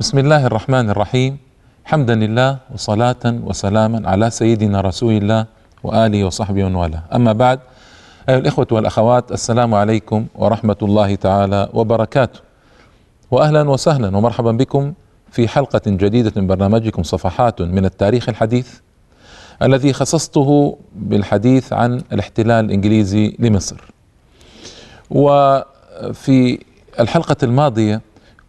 بسم الله الرحمن الرحيم حمدا لله وصلاة وسلاما على سيدنا رسول الله وآله وصحبه والاه أما بعد أيها الإخوة والأخوات السلام عليكم ورحمة الله تعالى وبركاته وأهلا وسهلا ومرحبا بكم في حلقة جديدة من برنامجكم صفحات من التاريخ الحديث الذي خصصته بالحديث عن الاحتلال الإنجليزي لمصر وفي الحلقة الماضية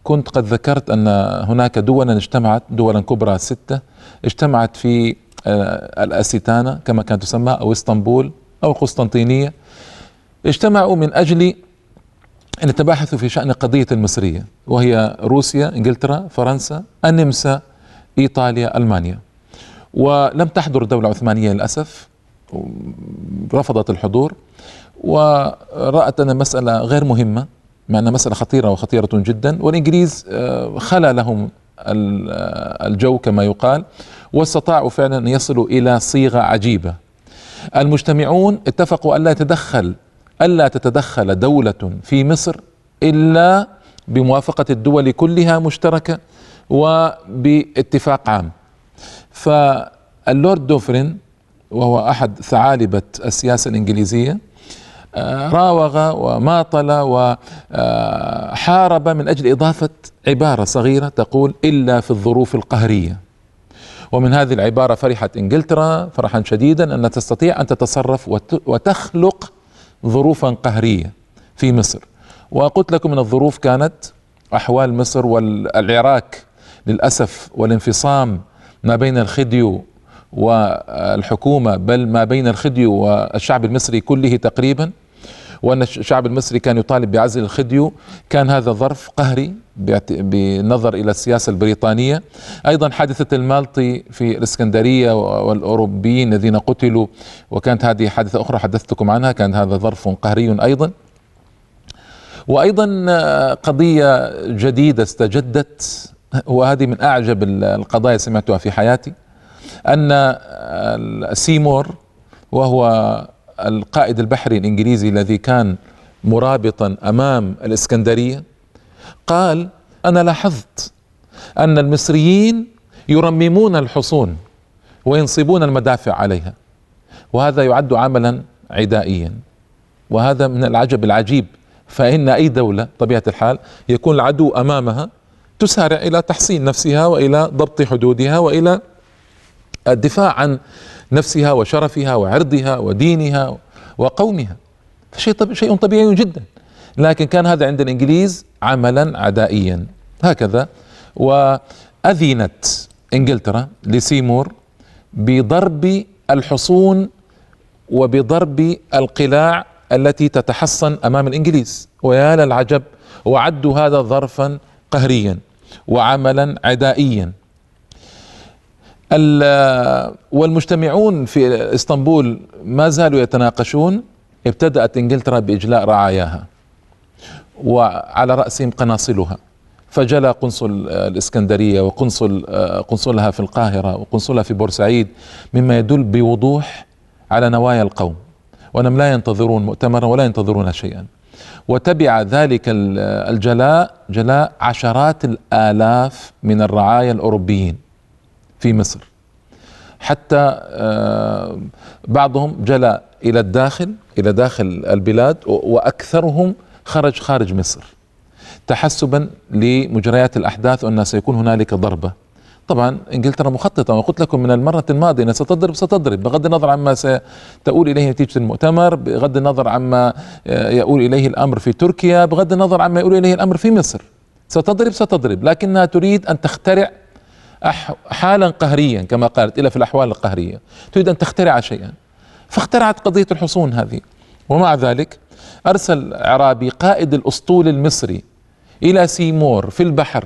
كنت قد ذكرت أن هناك دولا اجتمعت دولا كبرى ستة اجتمعت في آه، الاستانه كما كانت تسمى أو إسطنبول أو القسطنطينيه اجتمعوا من أجل أن يتباحثوا في شأن قضية المصرية وهي روسيا إنجلترا فرنسا النمسا إيطاليا ألمانيا. ولم تحضر الدولة العثمانيه للأسف رفضت الحضور ورأت أن المسألة غير مهمة. مع أنها مسألة خطيرة وخطيرة جدا. والإنجليز آه، خلى لهم ال- الجو كما يقال واستطاعوا فعلا أن يصلوا إلى صيغة عجيبة. المجتمعون اتفقوا ألا يتدخل ألا تتدخل دولة في مصر إلا بموافقة الدول كلها مشتركة وباتفاق عام. فاللورد دوفرين وهو أحد ثعالبة السياسة الإنجليزية آه، راوغ وماطل وحارب من أجل إضافة عبارة صغيرة تقول إلا في الظروف القهرية. ومن هذه العبارة فرحت إنجلترا فرحا شديدا أن تستطيع أن تتصرف وت- وتخلق ظروفا قهرية في مصر. وقلت لكم أن الظروف كانت أحوال مصر والعراق للأسف والانفصام ما بين الخديو والحكومة بل ما بين الخديو والشعب المصري كله تقريبا وأن الشعب المصري كان يطالب بعزل الخديو. كان هذا ظرف قهري بالنظر إلى السياسة البريطانية. أيضا حادثة المالطي في الإسكندرية والأوروبيين الذين قتلوا. وكانت هذه حادثة أخرى حدثتكم عنها. كان هذا ظرف قهري أيضا. وأيضا آه، قضية جديدة استجدت. وهذه من أعجب ال- القضايا سمعتها في حياتي. أن آه، سيمور وهو القائد البحري الإنجليزي الذي كان مرابطا أمام الإسكندرية قال أنا لاحظت أن المصريين يرممون الحصون وينصبون المدافع عليها وهذا يعد عملا عدائيا. وهذا من العجب العجيب فإن أي دولة طبيعة الحال يكون العدو أمامها تسارع إلى تحصين نفسها وإلى ضبط حدودها وإلى الدفاع عن نفسها وشرفها وعرضها ودينها وقومها. شيء طب شيء طبيعي جدا. لكن كان هذا عند الإنجليز عملا عدائيا. هكذا. وأذنت إنجلترا لسيمور بضرب الحصون وبضرب القلاع التي تتحصن أمام الإنجليز. ويا للعجب وعدوا هذا ظرفا قهريا وعملا عدائيا. والمجتمعون في إسطنبول ما زالوا يتناقشون ابتدأت إنجلترا بإجلاء رعاياها وعلى رأسهم قناصلها. فجلى قنصل الإسكندرية وقنصل قنصلها في القاهرة وقنصلها في بورسعيد مما يدل بوضوح على نوايا القوم. وأنهم لا ينتظرون مؤتمرا ولا ينتظرون شيئا. وتبع ذلك ال- الجلاء جلاء عشرات الآلاف من الرعايا الأوروبيين. في مصر. حتى آه، بعضهم جلى إلى الداخل إلى داخل البلاد وأكثرهم خرج خارج مصر تحسبا لمجريات الأحداث وان سيكون هنالك ضربة. طبعا إنجلترا مخططة وقلت لكم من المرة الماضية انها ستضرب ستضرب بغض النظر عما ستؤول إليه نتيجه المؤتمر بغض النظر عما آه، يؤول إليه الأمر في تركيا بغض النظر عما يؤول إليه الأمر في مصر. ستضرب ستضرب لكنها تريد أن تخترع حالا قهريا كما قالت إلا في الأحوال القهرية. تريد أن تخترع شيئا. فاخترعت قضية الحصون هذه. ومع ذلك أرسل عرابي قائد الأسطول المصري إلى سيمور في البحر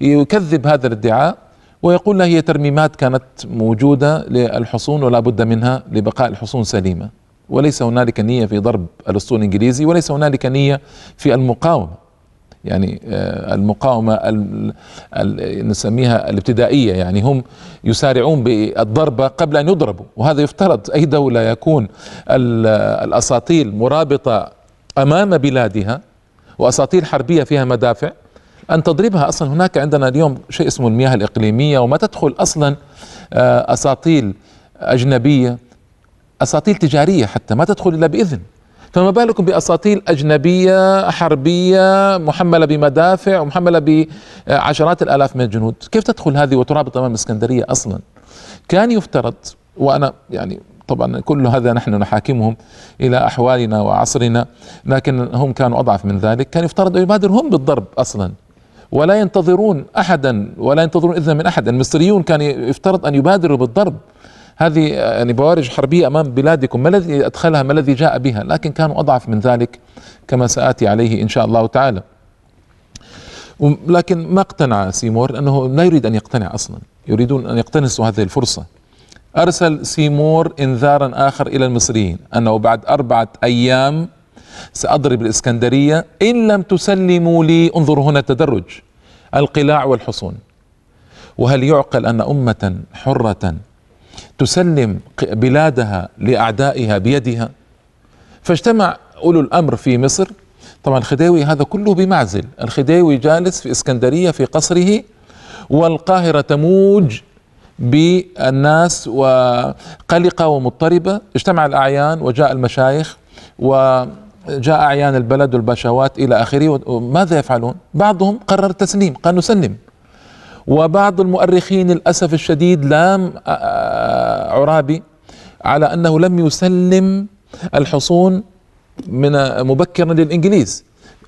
يكذب هذا الادعاء ويقول هي ترميمات كانت موجودة للحصون ولا بد منها لبقاء الحصون سليمة. وليس هنالك نية في ضرب الأسطول الإنجليزي وليس هنالك نية في المقاومة. يعني آه، المقاومة ال- ال- نسميها الابتدائية. يعني هم يسارعون بالضربة قبل أن يضربوا. وهذا يفترض أي دولة يكون ال- الأساطيل مرابطة أمام بلادها وأساطيل حربية فيها مدافع أن تضربها. أصلا هناك عندنا اليوم شيء اسمه المياه الإقليمية وما تدخل أصلا آه، أساطيل أجنبية أساطيل تجارية حتى ما تدخل إلا بإذن. فما بالكم بأساطيل أجنبية حربية محملة بمدافع ومحملة بعشرات الآلاف من الجنود؟ كيف تدخل هذه وترابط أمام الإسكندرية أصلا؟ كان يفترض وأنا يعني طبعا كل هذا نحن نحاكمهم إلى أحوالنا وعصرنا لكن هم كانوا أضعف من ذلك. كان يفترض أن يبادروا هم بالضرب أصلا ولا ينتظرون احدا ولا ينتظرون إذن من أحد. المصريون كان يفترض أن يبادروا بالضرب. هذه يعني بوارج حربية أمام بلادكم ما الذي أدخلها ما الذي جاء بها؟ لكن كانوا أضعف من ذلك كما سآتي عليه إن شاء الله تعالى. لكن ما اقتنع سيمور؟ أنه لا يريد أن يقتنع أصلا. يريدون أن يقتنصوا هذه الفرصة. أرسل سيمور انذارا آخر إلى المصريين أنه بعد أربعة أيام سأضرب الإسكندرية إن لم تسلموا لي انظروا هنا التدرج القلاع والحصون. وهل يعقل أن أمة حرة تسلم بلادها لأعدائها بيدها. فاجتمع أولو الأمر في مصر. طبعا الخديوي هذا كله بمعزل. الخديوي جالس في إسكندرية في قصره والقاهرة تموج بالناس وقلقة ومضطربة. اجتمع الأعيان وجاء المشايخ وجاء أعيان البلد والبشوات إلى آخره وماذا يفعلون؟ بعضهم قرر التسليم قال نسلم. وبعض المؤرخين للأسف الشديد لام عرابي على أنه لم يسلم الحصون من مبكرا للإنجليز.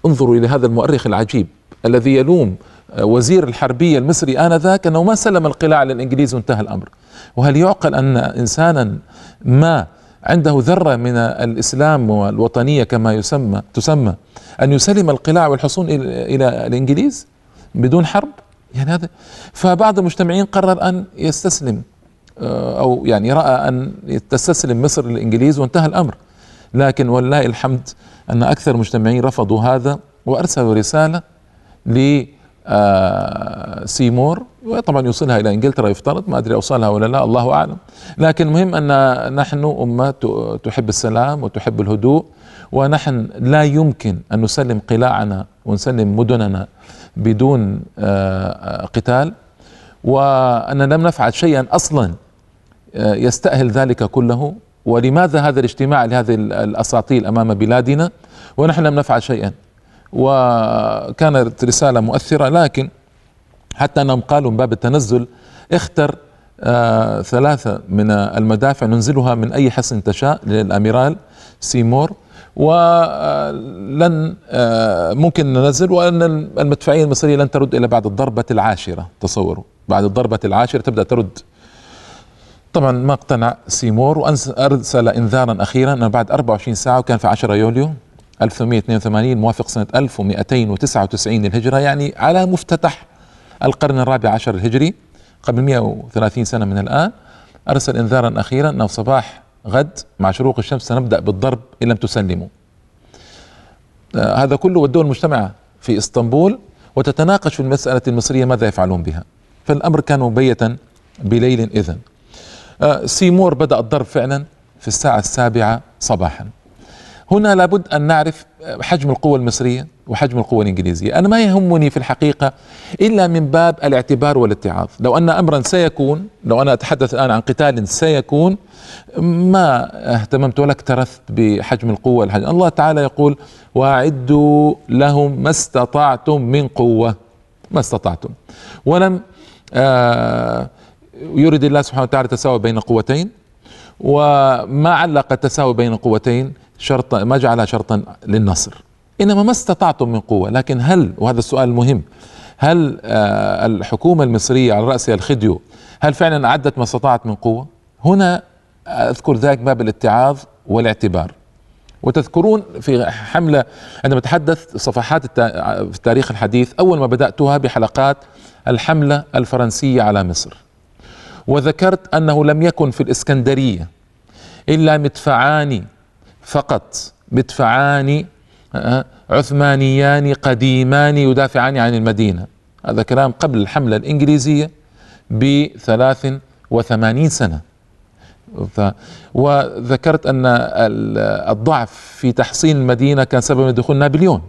انظروا إلى هذا المؤرخ العجيب الذي يلوم وزير الحربية المصري آنذاك أنه ما سلم القلاع للإنجليز وانتهى الأمر. وهل يعقل أن إنسانا ما عنده ذرة من الإسلام والوطنية كما يسمى تسمى أن يسلم القلاع والحصون إلى الإنجليز بدون حرب؟ يعني هذا فبعض المجتمعين قرر أن يستسلم آه، أو يعني رأى أن تستسلم مصر للإنجليز وانتهى الأمر. لكن ولله الحمد أن أكثر المجتمعين رفضوا هذا وأرسلوا رسالة ل آه، وطبعا يوصلها إلى إنجلترا يفترض ما أدري أوصلها ولا لا الله أعلم. لكن المهم أن نحن أمة تحب السلام وتحب الهدوء ونحن لا يمكن أن نسلم قلاعنا ونسلم مدننا بدون آه، قتال وان لم نفعل شيئا أصلا آه، يستأهل ذلك كله. ولماذا هذا الاجتماع لهذه الأساطيل أمام بلادنا؟ ونحن لم نفعل شيئا. وكانت رسالة مؤثرة لكن حتى أنهم قالوا من باب التنزل اختر آه ثلاثة من المدافع ننزلها من أي حصن تشاء للأميرال سيمور. ولن آه ممكن ننزل وأن المدفعية المصرية لن ترد إلا بعد الضربة العاشرة. تصوروا بعد الضربة العاشرة تبدأ ترد. طبعا ما اقتنع سيمور وأرسل إنذارا أخيرا أنه بعد 24 ساعة وكان في 10 يوليو 1882 موافق سنة 1299 للهجرة يعني على مفتتح القرن الرابع عشر الهجري قبل 130 سنة من الآن. أرسل إنذارا أخيرا أنه صباح غد مع شروق الشمس سنبدأ بالضرب إن لم تسلموا. آه هذا كله والدول المجتمعة في إسطنبول وتتناقش في المسألة المصرية ماذا يفعلون بها. فالأمر كان مبيتا بليل إذن. آه سيمور بدأ الضرب فعلا في الساعة السابعة صباحا. هنا لابد أن نعرف حجم القوة المصرية وحجم القوة الإنجليزية، أنا ما يهمني في الحقيقة إلا من باب الاعتبار والاتعاظ، لو أن امرا سيكون، لو أنا أتحدث الآن عن قتال سيكون ما اهتممت ولا اكترثت بحجم القوة الحجم. الله تعالى يقول: واعدوا لهم ما استطعتم من قوة. ما استطعتم. ولم آه يريد الله سبحانه وتعالى تساوي بين قوتين وما علق التساوي بين قوتين شرط ما جعلها شرطا للنصر. إنما ما استطعتم من قوة. لكن هل وهذا السؤال المهم هل آه الحكومة المصرية على راسها الخديو هل فعلا أعدت ما استطاعت من قوة؟ هنا أذكر ذلك باب الاتعاظ والاعتبار. وتذكرون في حملة عندما تحدث صفحات في التاريخ الحديث أول ما بدأتها بحلقات الحملة الفرنسية على مصر. وذكرت أنه لم يكن في الإسكندرية إلا مدفعان فقط. مدفعان آه، عثمانيان قديمان يدافعان عن المدينة. هذا كلام قبل الحملة الإنجليزية بثلاث وثمانين سنة. وذكرت أن الضعف في تحصين المدينة كان سبب دخول نابليون.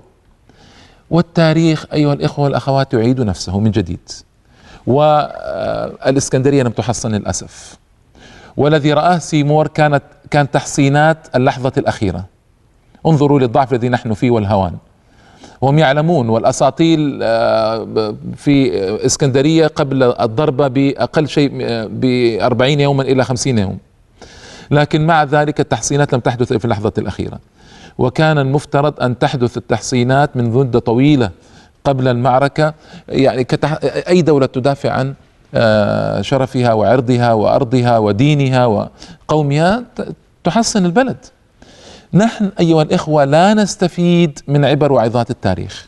والتاريخ أيها الإخوة والأخوات يعيد نفسه من جديد. والإسكندرية لم تحصن للأسف. والذي رآه سيمور كانت كان تحصينات اللحظة الأخيرة. انظروا للضعف الذي نحن فيه والهوان. هم يعلمون والأساطيل آه، في إسكندرية قبل الضربة بأقل شيء ب 40 يوما إلى 50 يوم. لكن مع ذلك التحصينات لم تحدث في اللحظة الأخيرة. وكان المفترض أن تحدث التحصينات من مدة طويلة قبل المعركة. يعني كتح... أي دولة تدافع عن آه، شرفها وعرضها وأرضها ودينها وقومها تحصن البلد. نحن أيها الإخوة لا نستفيد من عبر وعظات التاريخ.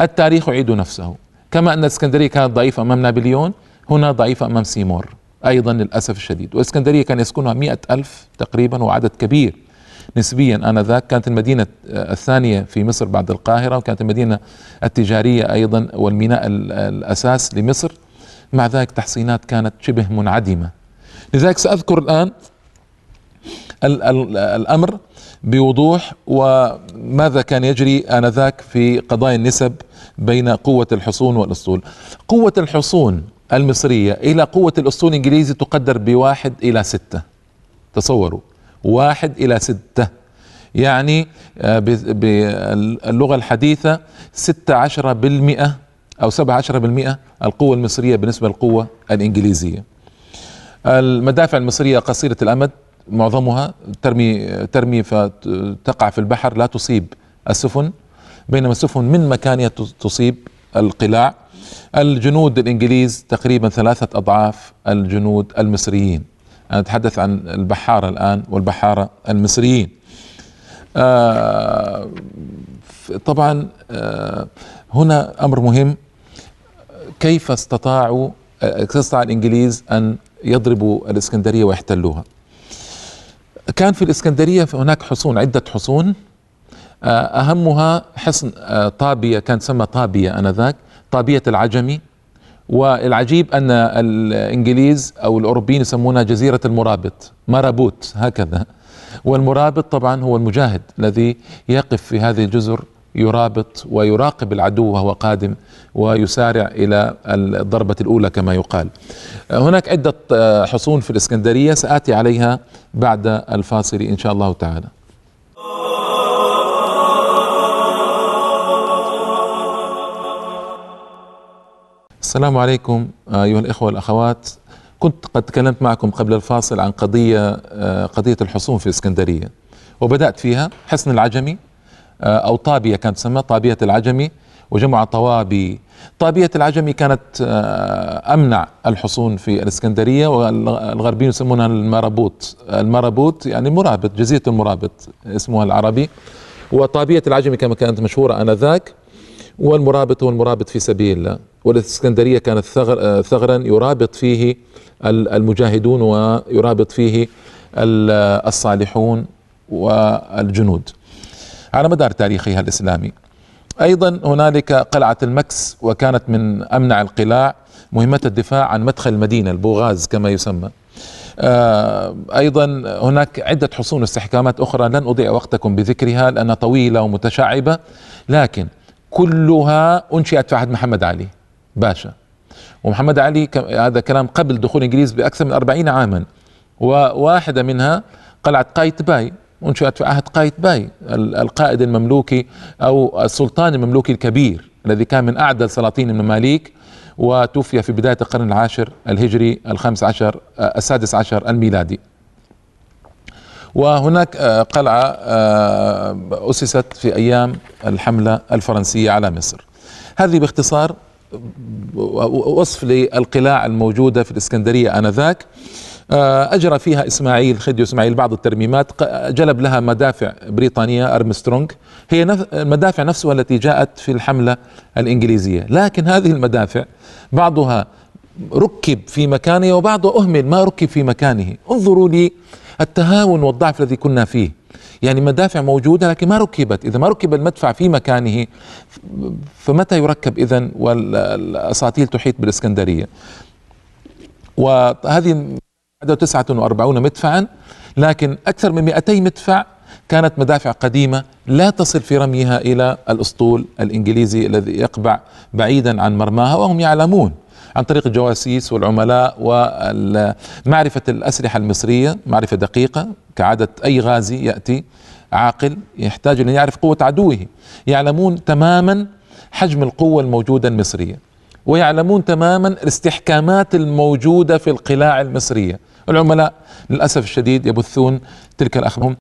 التاريخ يعيد نفسه. كما أن الإسكندرية كانت ضعيفة أمام نابليون هنا ضعيفة أمام سيمور أيضا للأسف الشديد. والاسكندريه كان يسكنها مئة ألف تقريبا وعدد كبير. نسبيا آنذاك كانت المدينة الثانية في مصر بعد القاهرة وكانت المدينة التجارية أيضا والميناء الأساس لمصر. مع ذلك تحصينات كانت شبه منعدمة لذلك سأذكر الآن الأمر بوضوح وماذا كان يجري آنذاك في قضايا النسب بين قوة الحصون والأسطول. قوة الحصون المصرية إلى قوة الأسطول الإنجليزي تقدر بواحد إلى ستة. تصوروا واحد إلى ستة يعني آه، باللغة الحديثة ستة عشر بالمئة عشر بالمئة القوة المصرية بالنسبة للقوة الإنجليزية. المدافع المصرية قصيرة الأمد معظمها ترمي ترمي فتقع في البحر لا تصيب السفن بينما السفن من مكانها تصيب القلاع. الجنود الإنجليز تقريبا ثلاثة أضعاف الجنود المصريين. أنا أتحدث عن البحارة الآن والبحارة المصريين. آه طبعا آه هنا أمر مهم. كيف استطاعوا استطاع الإنجليز أن يضربوا الإسكندرية ويحتلوها؟ كان في الإسكندرية هناك حصون عدة حصون. آه، أهمها حصن آه، طابية كان تسمى طابية آنذاك طابية العجمي. والعجيب أن الإنجليز أو الأوروبيين يسمونها جزيرة المرابط مرابوت هكذا. والمرابط طبعا هو المجاهد الذي يقف في هذه الجزر. يرابط ويراقب العدو وهو قادم ويسارع إلى الضربة الأولى كما يقال. هناك عدة حصون في الإسكندرية سآتي عليها بعد الفاصل إن شاء الله تعالى. السلام عليكم أيها الإخوة والأخوات كنت قد تكلمت معكم قبل الفاصل عن قضية قضية الحصون في الاسكندريه وبدأت فيها حصن العجمي آه، أو طابية كانت تسمى طابية العجمي وجمع طوابي. طابية العجمي كانت آه، أمنع الحصون في الإسكندرية والغربيين يسمونها المرابوط. المرابوط يعني مرابط جزيرة المرابط اسمها العربي. وطابية العجمي كما كانت مشهورة آنذاك. والمرابط هو المرابط في سبيل الله والإسكندرية كانت ثغر آه، ثغرا يرابط فيه المجاهدون ويرابط فيه الصالحون والجنود. على مدار تاريخها الإسلامي. أيضا هنالك قلعة المكس وكانت من أمنع القلاع مهمة الدفاع عن مدخل المدينة البوغاز كما يسمى. آه، أيضا هناك عدة حصون واستحكامات أخرى لن أضيع وقتكم بذكرها لأنها طويلة ومتشعبة لكن كلها أنشئت في عهد محمد علي. باشا. ومحمد علي هذا كلام قبل دخول الانجليز بأكثر من أربعين عاما. وواحدة منها قلعة قايتباي. انشئت في عهد قايتباي القائد المملوكي أو السلطان المملوكي الكبير الذي كان من أعدل سلاطين المماليك وتوفي في بداية القرن العاشر الهجري الخامس عشر السادس عشر الميلادي. وهناك آه، قلعة آه، أسست في أيام الحملة الفرنسية على مصر. هذه باختصار وصف للقلاع الموجودة في الإسكندرية آنذاك. آه، أجرى فيها إسماعيل خديو إسماعيل بعض الترميمات جلب لها مدافع بريطانية ارمسترونج هي المدافع نفسها التي جاءت في الحملة الإنجليزية. لكن هذه المدافع بعضها ركب في مكانه وبعضها أهمل ما ركب في مكانه. انظروا لي التهاون والضعف الذي كنا فيه. يعني مدافع موجودة لكن ما ركبت. إذا ما ركب المدفع في مكانه فمتى يركب إذا والأساطيل تحيط بالإسكندرية؟ وهذه 49 مدفعا لكن أكثر من 200 مدفع كانت مدافع قديمة لا تصل في رميها إلى الأسطول الإنجليزي الذي يقبع بعيدا عن مرماها وهم يعلمون عن طريق الجواسيس والعملاء ومعرفة الأسلحة المصرية معرفة دقيقة كعادة أي غازي يأتي عاقل يحتاج أن يعرف قوة عدوه. يعلمون تماما حجم القوة الموجودة المصرية ويعلمون تماما الاستحكامات الموجودة في القلاع المصرية. العملاء للأسف الشديد يبثون تلك الأخبار.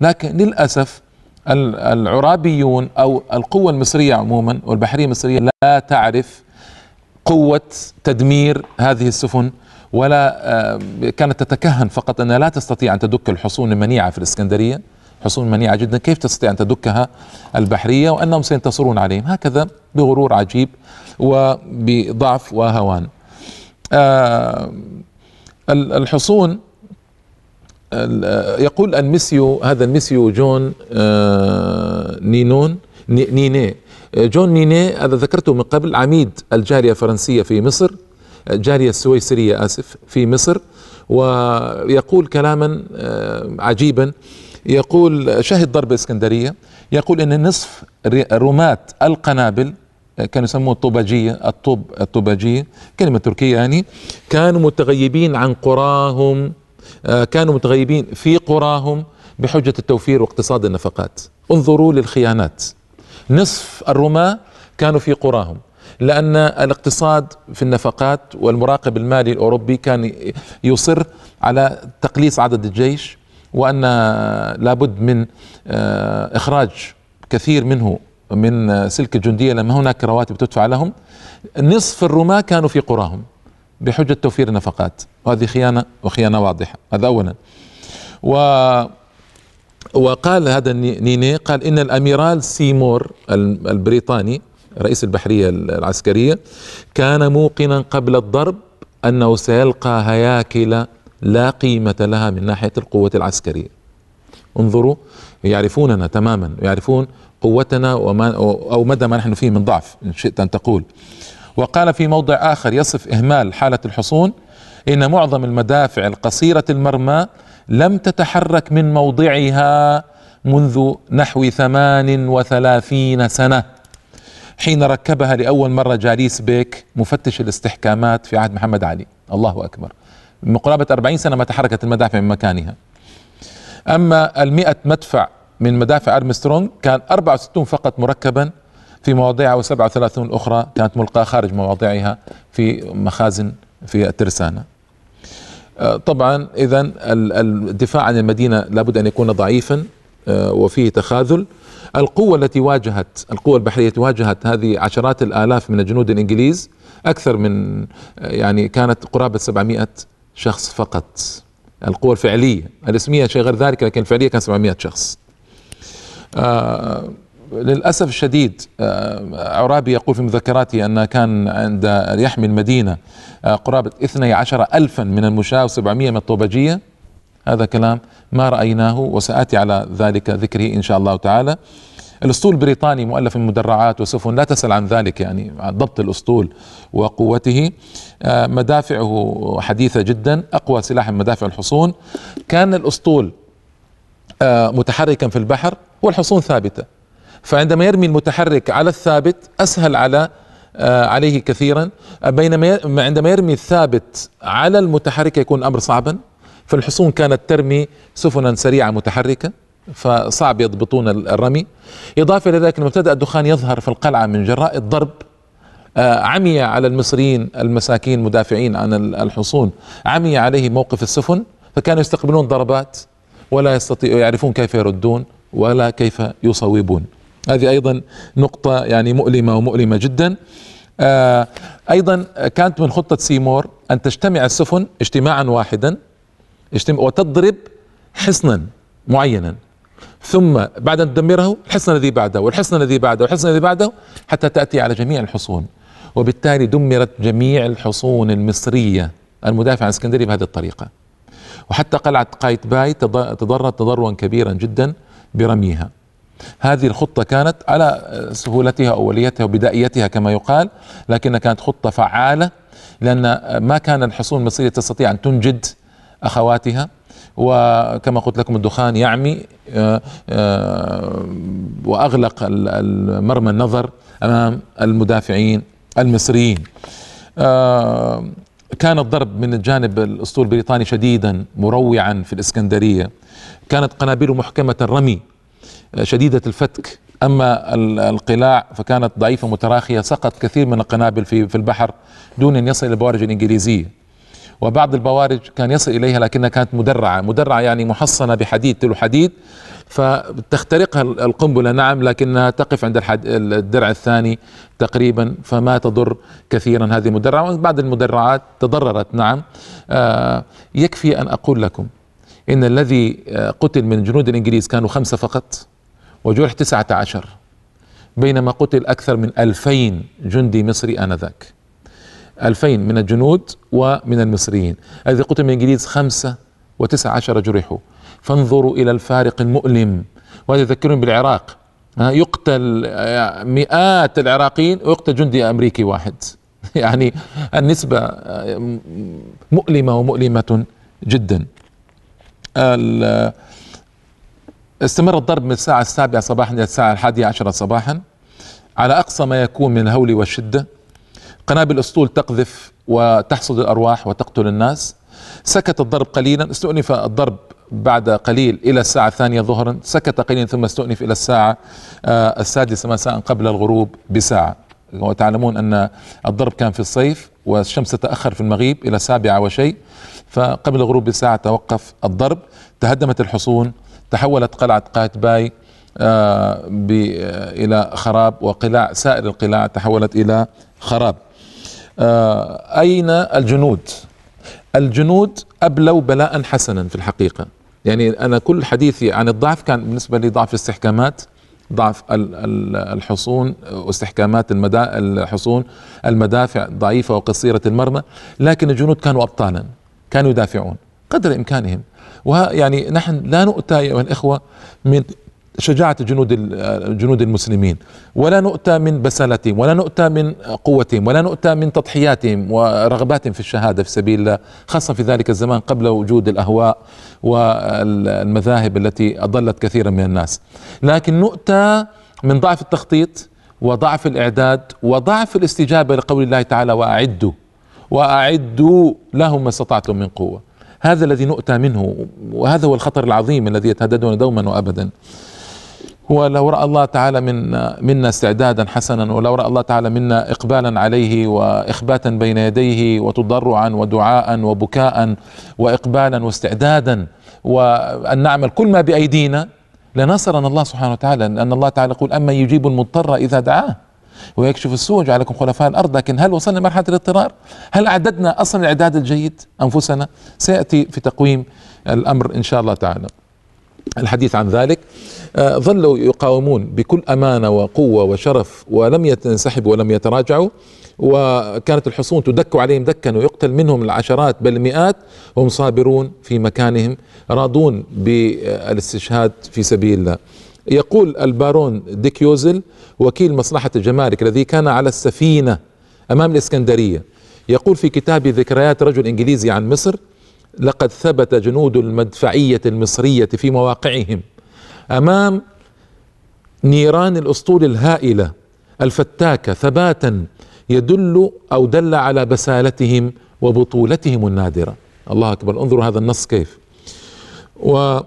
لكن للأسف العرابيون أو القوة المصرية عموما والبحرية المصرية لا تعرف قوة تدمير هذه السفن ولا آه، كانت تتكهن فقط أنها لا تستطيع أن تدك الحصون المنيعة في الإسكندرية. حصون منيعة جدا. كيف تستطيع أن تدكها البحرية وأنهم سينتصرون عليهم؟ هكذا بغرور عجيب وبضعف وهوان. آه، الحصون يقول الميسيو هذا الميسيو جون آه، نينون نيني. جون نيني هذا ذكرته من قبل عميد الجاليه الفرنسية في مصر الجاليه السويسرية آسف في مصر ويقول كلاما آه، عجيبا يقول شهد ضرب إسكندرية يقول إن نصف رماة القنابل كانوا يسموه الطوباجية الطوب الطوباجية كلمة تركية يعني. كانوا متغيبين عن قراهم آه، كانوا متغيبين في قراهم بحجة التوفير واقتصاد النفقات. انظروا للخيانات. نصف الرماة كانوا في قراهم لأن الاقتصاد في النفقات والمراقب المالي الأوروبي كان يصر على تقليص عدد الجيش وأن لابد من آه، إخراج كثير منه من سلك الجندية لما هناك رواتب تدفع لهم نصف الرماة كانوا في قراهم بحجة توفير النفقات. وهذه خيانة وخيانة واضحة هذا أولا. و وقال هذا نيني قال إن الأميرال سيمور البريطاني رئيس البحرية العسكرية كان موقنا قبل الضرب أنه سيلقى هياكل لا قيمة لها من ناحية القوة العسكرية. انظروا يعرفوننا تماما يعرفون قوتنا وما أو مدى ما نحن فيه من ضعف إن شئت أن تقول. وقال في موضع آخر يصف إهمال حالة الحصون إن معظم المدافع القصيرة المرمى لم تتحرك من موضعها منذ نحو ثمان وثلاثين سنة حين ركبها لأول مرة جاليس بيك مفتش الاستحكامات في عهد محمد علي. الله أكبر. من قرابة أربعين سنة ما تحركت المدافع من مكانها. أما المئة مدفع من مدافع أرمسترونج كان 64 فقط مركبا في مواضعها و37 الأخرى كانت ملقاة خارج مواضعها في مخازن في الترسانة. آه، طبعا إذا الدفاع عن المدينة لابد أن يكون ضعيفا آه، وفيه تخاذل. القوة التي واجهت القوة البحرية التي واجهت هذه عشرات الآلاف من الجنود الإنجليز أكثر من يعني كانت قرابة 700 شخص فقط. القوة الفعلية. الاسمية شيء غير ذلك لكن الفعلية كان 700 شخص. آه للأسف الشديد آه عرابي يقول في مذكراته أن كان عند يحمي المدينة آه قرابة 12 ألفا من المشاة و700 من الطوبجية. هذا كلام ما رأيناه وسآتي على ذلك ذكره إن شاء الله تعالى. الأسطول البريطاني مؤلف من مدرعات وسفن لا تسأل عن ذلك يعني عن ضبط الأسطول وقوته. آه، مدافعه حديثة جدا أقوى سلاح من مدافع الحصون. كان الأسطول آه، متحركا في البحر والحصون ثابتة. فعندما يرمي المتحرك على الثابت أسهل على آه، عليه كثيرا. بينما عندما يرمي الثابت على المتحرك يكون الامر صعبا. فالحصون كانت ترمي سفنا سريعة متحركة. فصعب يضبطون الرمي. إضافة إلى ذلك لما ابتدأ الدخان يظهر في القلعة من جراء الضرب آه، عمي على المصريين المساكين مدافعين عن الحصون. عمي عليه موقف السفن فكانوا يستقبلون ضربات ولا يستطيعوا يعرفون كيف يردون ولا كيف يصوبون. هذه أيضا نقطة يعني مؤلمة ومؤلمة جدا. آه، أيضا كانت من خطة سيمور أن تجتمع السفن اجتماعا واحدا وتضرب حصنا معينا. ثم بعد أن تدمره الحصن الذي بعده والحصن الذي بعده والحصن الذي بعده حتى تأتي على جميع الحصون. وبالتالي دمرت جميع الحصون المصرية المدافعة عن اسكندرية بهذه الطريقة. وحتى قلعة قايتباي تضررت تضررا كبيرا جدا برميها. هذه الخطة كانت على سهولتها أوليتها وبدائيتها كما يقال لكنها كانت خطة فعالة لأن ما كان الحصون المصرية تستطيع أن تنجد أخواتها وكما قلت لكم الدخان يعمي آه، آه، وأغلق المرمى النظر أمام المدافعين المصريين. آه، كان الضرب من الجانب الأسطول البريطاني شديدا مروعا في الإسكندرية. كانت قنابل محكمة الرمي شديدة الفتك. أما القلاع فكانت ضعيفة متراخية سقط كثير من القنابل في في البحر دون أن يصل إلى البوارج الانجليزيه وبعض البوارج كان يصل إليها لكنها كانت مدرعة. مدرعة يعني محصنة بحديد تلو حديد فتخترقها القنبلة. نعم لكنها تقف عند الدرع الثاني تقريبا فما تضر كثيرا هذه المدرعة. وبعض المدرعات تضررت. نعم. آه يكفي أن أقول لكم إن الذي آه، قتل من جنود الإنجليز كانوا خمسة فقط وجرح تسعة عشر بينما قتل أكثر من ألفين جندي مصري آنذاك. ألفين من الجنود ومن المصريين. الذي قتل من الإنجليز خمسة وتسعة عشر جرحوا فانظروا إلى الفارق المؤلم. وهذا يذكرني بالعراق يقتل آه، مئات العراقيين ويقتل جندي أمريكي واحد. يعني النسبة آه، مؤلمة ومؤلمة جدا. استمر الضرب من الساعة السابعة صباحا إلى الساعة الحادية عشرة صباحا. على أقصى ما يكون من الهول والشدة. قنابل الأسطول تقذف وتحصد الأرواح وتقتل الناس. سكت الضرب قليلا استؤنف الضرب بعد قليل إلى الساعة الثانية ظهرا. سكت قليلا ثم استؤنف إلى الساعة آه، السادسة مساء قبل الغروب بساعة. وتعلمون أن الضرب كان في الصيف والشمس تتأخر في المغيب إلى سابعة وشيء. فقبل الغروب بساعة توقف الضرب. تهدمت الحصون تحولت قلعة قايتباي آه، إلى خراب وقلاع سائر القلاع تحولت إلى خراب. آه، أين الجنود؟ الجنود أبلوا بلاء حسنا في الحقيقة. يعني أنا كل حديثي عن الضعف كان بالنسبة لي ضعف الاستحكامات ضعف الحصون واستحكامات المدا الحصون المدافع ضعيفة وقصيرة المرمى لكن الجنود كانوا أبطالا كانوا يدافعون قدر إمكانهم. ويعني نحن لا نؤتى أيها الإخوة من شجاعة جنود جنود المسلمين. ولا نؤتى من بسالتهم ولا نؤتى من قوتهم ولا نؤتى من تضحياتهم ورغباتهم في الشهادة في سبيل الله خاصة في ذلك الزمان قبل وجود الأهواء والمذاهب التي أضلت كثيرا من الناس. لكن نؤتى من ضعف التخطيط وضعف الإعداد وضعف الاستجابة لقول الله تعالى وأعدوا وأعدوا لهم ما استطعتم من قوة. هذا الذي نؤتى منه وهذا هو الخطر العظيم الذي يتهددنا دوما وابدا. ولو رأى الله تعالى منا منا استعدادا حسنا ولو رأى الله تعالى منا إقبالا عليه وإخباتا بين يديه وتضرعا ودعاء وبكاء وإقبالا واستعدادا وأن نعمل كل ما بأيدينا لنصرنا الله سبحانه وتعالى لأن الله تعالى يقول اما يجيب المضطر إذا دعاه ويكشف السوء وجعلكم خلفاء الأرض لكن هل وصلنا لمرحلة الاضطرار؟ هل أعددنا أصلا الاعداد الجيد أنفسنا؟ سيأتي في تقويم الأمر إن شاء الله تعالى. الحديث عن ذلك آه، ظلوا يقاومون بكل أمانة وقوة وشرف ولم ينسحبوا ولم يتراجعوا وكانت الحصون تدك عليهم دكا ويقتل منهم العشرات بل المئات وهم صابرون في مكانهم راضون بالاستشهاد في سبيل الله. يقول البارون ديكيوزل وكيل مصلحة الجمارك الذي كان على السفينة أمام الإسكندرية يقول في كتاب ذكريات رجل إنجليزي عن مصر لقد ثبت جنود المدفعية المصرية في مواقعهم أمام نيران الأسطول الهائلة الفتاكة ثباتا يدل أو دل على بسالتهم وبطولتهم النادرة. الله أكبر. انظروا هذا النص كيف. و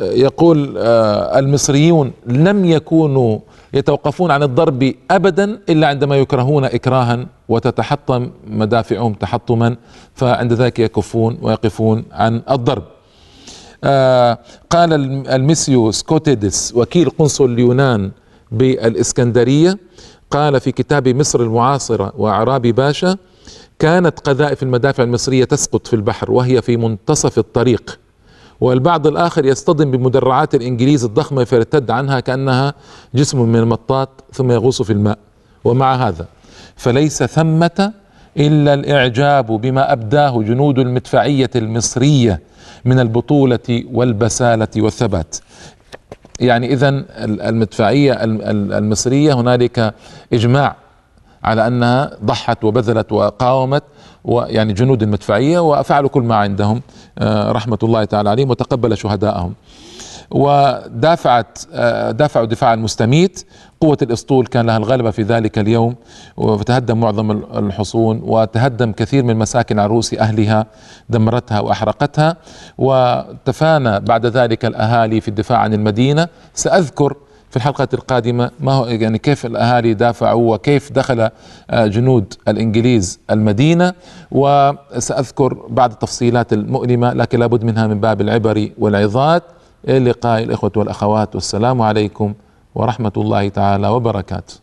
يقول آه، المصريون لم يكونوا يتوقفون عن الضرب ابدا إلا عندما يكرهون اكراها وتتحطم مدافعهم تحطما فعند ذلك يكفون ويقفون عن الضرب. آه، قال الميسيو سكوتيدس وكيل قنصل اليونان بالإسكندرية قال في كتاب مصر المعاصرة وأعرابي باشا كانت قذائف المدافع المصرية تسقط في البحر وهي في منتصف الطريق والبعض الآخر يصطدم بمدرعات الإنجليز الضخمة فيرتد عنها كأنها جسم من المطاط ثم يغوص في الماء. ومع هذا فليس ثمة إلا الإعجاب بما أبداه جنود المدفعية المصرية من البطولة والبسالة والثبات. يعني إذا المدفعية المصرية هنالك إجماع على أنها ضحت وبذلت وقاومت ويعني جنود المدفعيه وفعلوا كل ما عندهم آه، رحمة الله تعالى عليهم وتقبل شهدائهم. ودافعت آه، دافعوا دفاع المستميت. قوة الأسطول كان لها الغلبة في ذلك اليوم. وتهدم معظم الحصون وتهدم كثير من مساكن عروس أهلها دمرتها وأحرقتها. وتفانى بعد ذلك الأهالي في الدفاع عن المدينة. سأذكر في الحلقة القادمة ما هو يعني كيف الأهالي دافعوا وكيف دخل آه، جنود الإنجليز المدينة وسأذكر بعض التفصيلات المؤلمة لكن لابد منها من باب العبر والعظات. اللقاء الإخوة والأخوات والسلام عليكم ورحمة الله تعالى وبركاته.